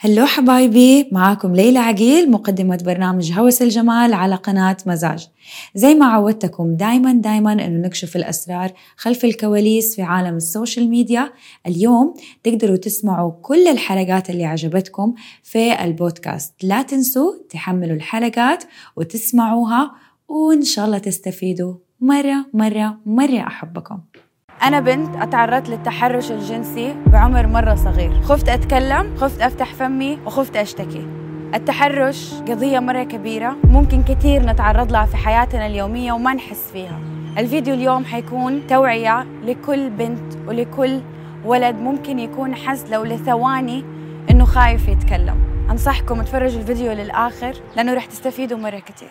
hello حبايبي معاكم ليلى عقيل مقدمة برنامج هوس الجمال على قناة مزاج. زي ما عودتكم دايما دايما إنه نكشف الأسرار خلف الكواليس في عالم السوشيال ميديا. اليوم تقدروا تسمعوا كل الحلقات اللي عجبتكم في البودكاست. لا تنسوا تحملوا الحلقات وتسمعوها وإن شاء الله تستفيدوا مرة مرة مرة. أحبكم. أنا بنت أتعرضت للتحرش الجنسي بعمر مرة صغير. خفت أتكلم خفت أفتح فمي وخفت أشتكي. التحرش قضية مرة كبيرة ممكن كثير نتعرض لها في حياتنا اليومية وما نحس فيها. الفيديو اليوم حيكون توعية لكل بنت ولكل ولد ممكن يكون حس لو لثواني إنه خايف يتكلم. أنصحكم تفرجوا الفيديو للآخر لأنه رح تستفيدوا مرة كثير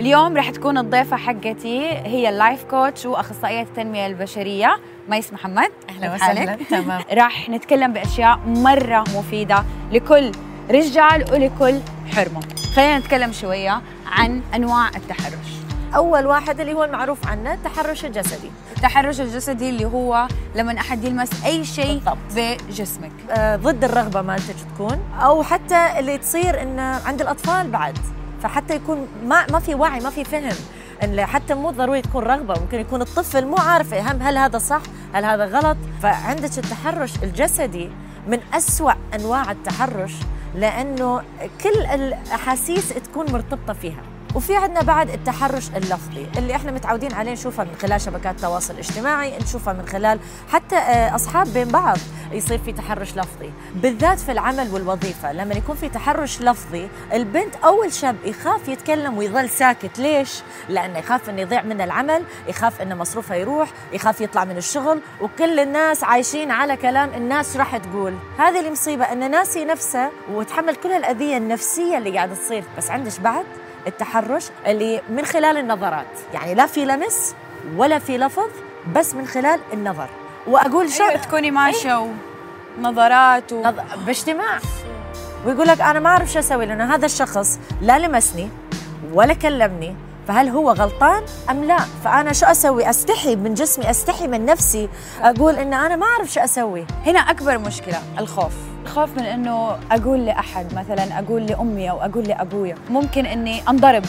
اليوم رح تكون الضيفة حقتي هي اللايف كوتش وأخصائية التنمية البشرية ميس محمد. أهلا وسهلا. تمام. راح نتكلم بأشياء مرة مفيدة لكل رجال ولكل حرمة. خلينا نتكلم شوية عن أنواع التحرش. أول واحد اللي هو المعروف عنه التحرش الجسدي. التحرش الجسدي اللي هو لما أحد يلمس أي شيء بجسمك. آه ضد الرغبة مالتك تكون. أو حتى اللي تصير إنه عند الأطفال بعد. فحتى يكون ما ما في وعي ما في فهم حتى مو ضروري تكون رغبة ممكن يكون الطفل مو عارف هم هل هذا صح هل هذا غلط. فعندك التحرش الجسدي من أسوأ أنواع التحرش لأنه كل الأحاسيس تكون مرتبطة فيها. وفي عندنا بعد التحرش اللفظي اللي إحنا متعودين عليه نشوفه من خلال شبكات التواصل الاجتماعي نشوفه من خلال حتى آه، أصحاب بين بعض يصير في تحرش لفظي. بالذات في العمل والوظيفة لما يكون في تحرش لفظي البنت أو الشاب يخاف يتكلم ويظل ساكت. ليش؟ لأنه يخاف إنه يضيع من العمل يخاف إنه مصروفه يروح يخاف يطلع من الشغل وكل الناس عايشين على كلام الناس راح تقول. هذه المصيبة انه ناسي نفسه وتحمل كل الأذية النفسية اللي قاعدة تصير. بس عندش بعد؟ التحرش اللي من خلال النظرات. يعني لا في لمس ولا في لفظ بس من خلال النظر. وأقول شو؟ أيوة تكوني ماشية أيه؟ ونظرات و... نظ... باجتماع. ويقول لك أنا ما أعرف شو أسوي لأنه هذا الشخص لا لمسني ولا كلمني فهل هو غلطان أم لا؟ فأنا شو أسوي؟ أستحي من جسمي أستحي من نفسي أقول إن أنا ما أعرف شو أسوي. هنا أكبر مشكلة الخوف. الخوف من إنه أقول لأحد مثلا أقول لأمي أو أقول لابويا ممكن إني أنضرب.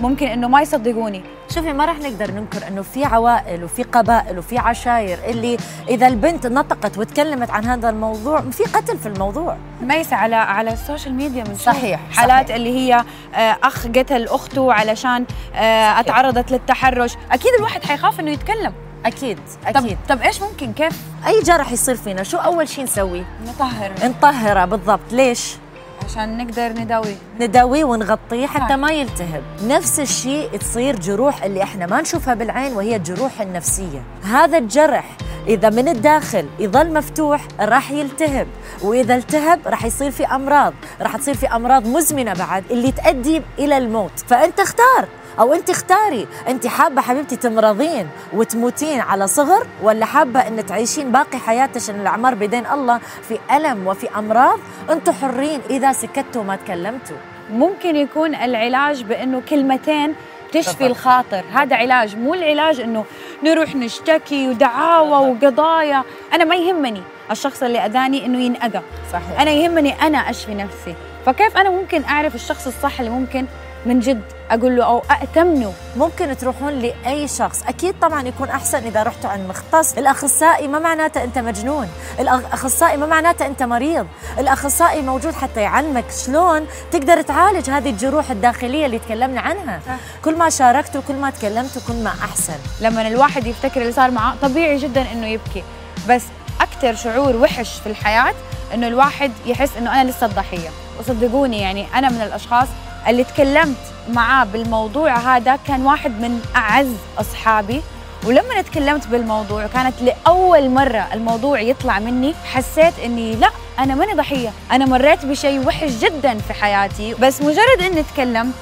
ممكن إنه ما يصدقوني. شوفي ما راح نقدر ننكر إنه في عوائل وفي قبائل وفي عشاير اللي إذا البنت نطقت وتكلمت عن هذا الموضوع في قتل في الموضوع. ميسة على على السوشيال ميديا من صحيح حالات صحيح. اللي هي آه، أخ قتل أخته علشان آه، اتعرضت للتحرش. أكيد الواحد حيخاف إنه يتكلم. أكيد أكيد. طب, طب إيش ممكن كيف؟ أي جرح يصير فينا شو أول شيء نسوي؟ نطهر. نطهره بالضبط. ليش؟ عشان نقدر نداوي. نداويه ونغطيه حتى ما يلتهب. نفس الشيء تصير جروح اللي إحنا ما نشوفها بالعين وهي الجروح النفسية. هذا الجرح إذا من الداخل يظل مفتوح راح يلتهب وإذا التهب راح يصير في أمراض. راح تصير في أمراض مزمنة بعد اللي تؤدي إلى الموت. فأنت اختار. أو أنت اختاري أنت حابة حبيبتي تمرضين وتموتين على صغر ولا حابة إن تعيشين باقي حياتك إن الأعمار بيدين الله في ألم وفي أمراض؟ أنتم حرين إذا سكتوا ما تكلمتوا. ممكن يكون العلاج بإنه كلمتين تشفي الخاطر. هذا علاج مو العلاج إنه نروح نشتكي ودعاوى وقضايا. أنا ما يهمني الشخص اللي أذاني إنه ينأذى. صحيح. أنا يهمني أنا أشفي نفسي. فكيف أنا ممكن أعرف الشخص الصح اللي ممكن من جد أقول له أو اتمنه ممكن تروحون لأي شخص. أكيد طبعا يكون أحسن إذا رحتوا عند مختص. الأخصائي ما معناته أنت مجنون. الأخصائي ما معناته أنت مريض. الأخصائي موجود حتى يعلمك شلون تقدر تعالج هذه الجروح الداخلية اللي تكلمنا عنها. كل ما شاركتوا كل ما تكلمتوا كل ما أحسن. لما الواحد يفتكر اللي صار معاه طبيعي جدا إنه يبكي. بس أكثر شعور وحش في الحياة إنه الواحد يحس إنه أنا لسه الضحية. وصدقوني يعني أنا من الأشخاص اللي تكلمت معاه بالموضوع هذا كان واحد من أعز أصحابي. ولما تكلمت بالموضوع كانت لأول مرة الموضوع يطلع مني حسيت إني لا أنا ماني ضحية. أنا مريت بشيء وحش جدا في حياتي. بس مجرد إني تكلمت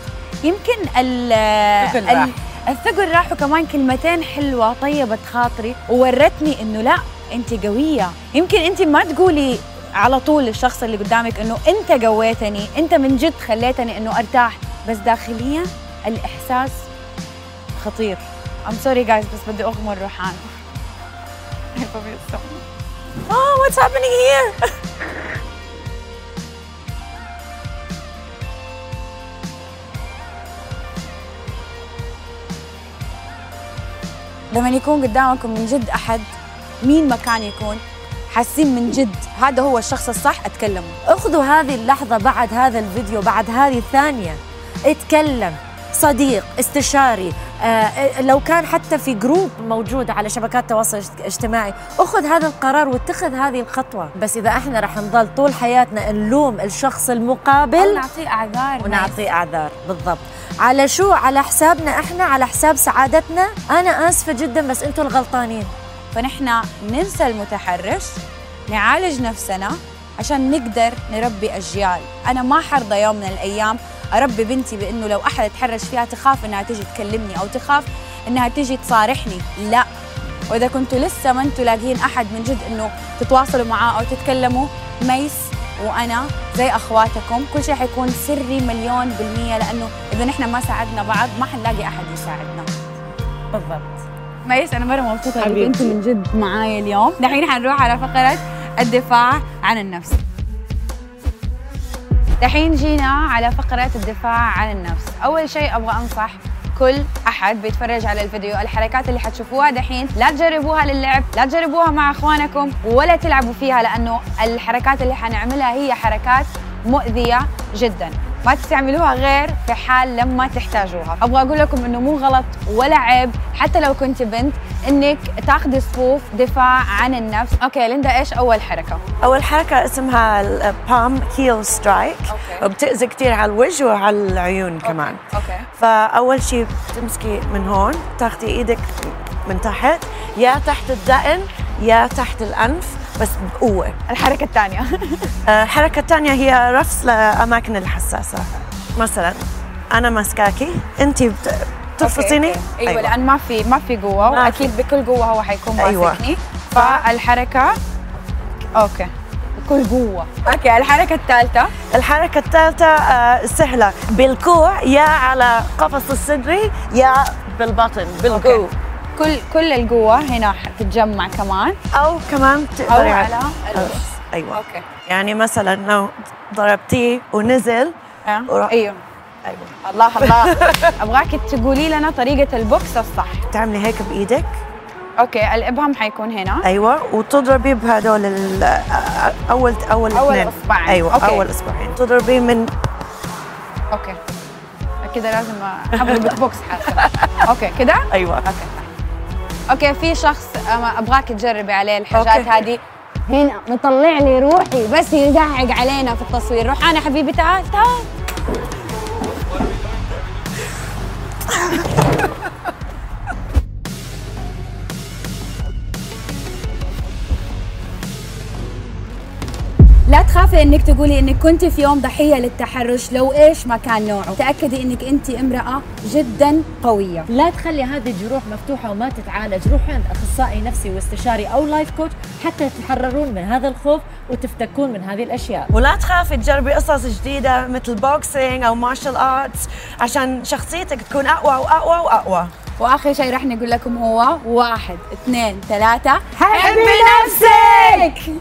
يمكن ال ال الثقل راح وكمان كلمتين حلوة طيبت خاطري وورتني إنه لا أنت قوية. يمكن أنت ما تقولي على طول الشخص اللي قدامك إنه أنت قويتني أنت من جد خليتني إنه أرتاح. بس داخليا الإحساس خطير. I'm sorry guys بس بدي اغمر روحان Oh, what's happening here? لما يكون قدامكم من جد أحد مين ما كان يكون؟ حاسين من جد. هذا هو الشخص الصح اتكلموا أخذوا هذه اللحظة بعد هذا الفيديو بعد هذه الثانية. اتكلم. صديق استشاري آه لو كان حتى في جروب موجود على شبكات التواصل الاجتماعي. أخذ هذا القرار واتخذ هذه الخطوة. بس إذا إحنا رح نضل طول حياتنا نلوم الشخص المقابل نعطيه أعذار ونعطيه أعذار. بالضبط. على شو؟ على حسابنا إحنا على حساب سعادتنا. أنا آسفة جدا بس أنتم الغلطانين. فنحن ننسى المتحرش نعالج نفسنا عشان نقدر نربي أجيال. أنا ما حرضى يوم من الأيام أربي بنتي بأنه لو أحد تحرش فيها تخاف أنها تيجي تكلمني أو تخاف أنها تيجي تصارحني. لا. وإذا كنتوا لسه ما أنتوا لاقيين أحد من جد أنه تتواصلوا معاه أو تتكلموا ميس وأنا زي أخواتكم كل شيء حيكون سري مليون بالمية لأنه إذا نحن ما ساعدنا بعض ما حنلاقي أحد يساعدنا. بالضبط. ميس أنا مرة مبسوطة إنك. أنت من جد معايا اليوم. دحين حنروح على فقرة الدفاع عن النفس. دحين جينا على فقرة الدفاع عن النفس. أول شيء أبغى أنصح كل أحد بيتفرج على الفيديو الحركات اللي حتشوفوها دحين. لا تجربوها للعب لا تجربوها مع إخوانكم ولا تلعبوا فيها لأنه الحركات اللي حنعملها هي حركات مؤذية جدا. ما تستعملوها غير في حال لما تحتاجوها. أبغى أقول لكم إنه مو غلط ولا عيب حتى لو كنت بنت إنك تاخذي صفوف دفاع عن النفس. okay ليندا إيش أول حركة؟ أول حركة اسمها ال palm heel strike okay. وبتأذي كثير على الوجه وعلى العيون كمان. okay. فأول شيء بتمسكي من هون تاخدي إيدك من تحت يا تحت الدقن يا تحت الأنف. بس بقوة الحركة الثانية آه، الحركة الثانية هي رفس لأماكن الحساسة. مثلا أنا ماسكاكي أنت بترفصيني أيوه, أيوة. لأن ما في ما في قوة ما وأكيد بكل قوة هو حيكون أيوة. ماسكني. فالحركة okay. بكل قوة. okay الحركة الثالثة. الحركة الثالثة آه، سهلة بالكوع يا على قفص الصدري يا بالبطن بالقوة. okay. كل كل القوة هنا حتتجمع كمان. أو كمان أو تقدري على الوش أيوة. okay. يعني مثلا لو ضربتيه ونزل. ورا- أيوه. أيوة. الله الله. أبغاك تقولي لنا طريقة البوكس الصح. تعملي هيك بإيدك. okay الابهام حيكون هنا. أيوة وتضربي أول أول أول اثنين. إصبعين. أيوة okay. أول إصبعين. تضربي من okay. كده لازم اضرب بوكس حاسه okay كده؟ أيوة. okay. okay في شخص أبغاك تجربي عليه الحاجات. هذه. هنا مطلع لي روحي بس يزعق علينا في التصوير. روحانه حبيبي تعال تعال. تخافي إنك تقولي إنك كنت في يوم ضحية للتحرش؟ لو إيش ما كان نوعه. تأكدي إنك أنت امرأة جدا قوية. لا تخلي هذه الجروح مفتوحة وما تتعالج روحوا عند أخصائي نفسي واستشاري أو life coach حتى تتحررون من هذا الخوف وتفتكون من هذه الأشياء. ولا تخافي تجربي قصص جديدة مثل boxing أو martial arts عشان شخصيتك تكون أقوى وأقوى وأقوى. وآخر شيء راح نقول لكم هو واحد اثنين ثلاثة. حبي نفسك!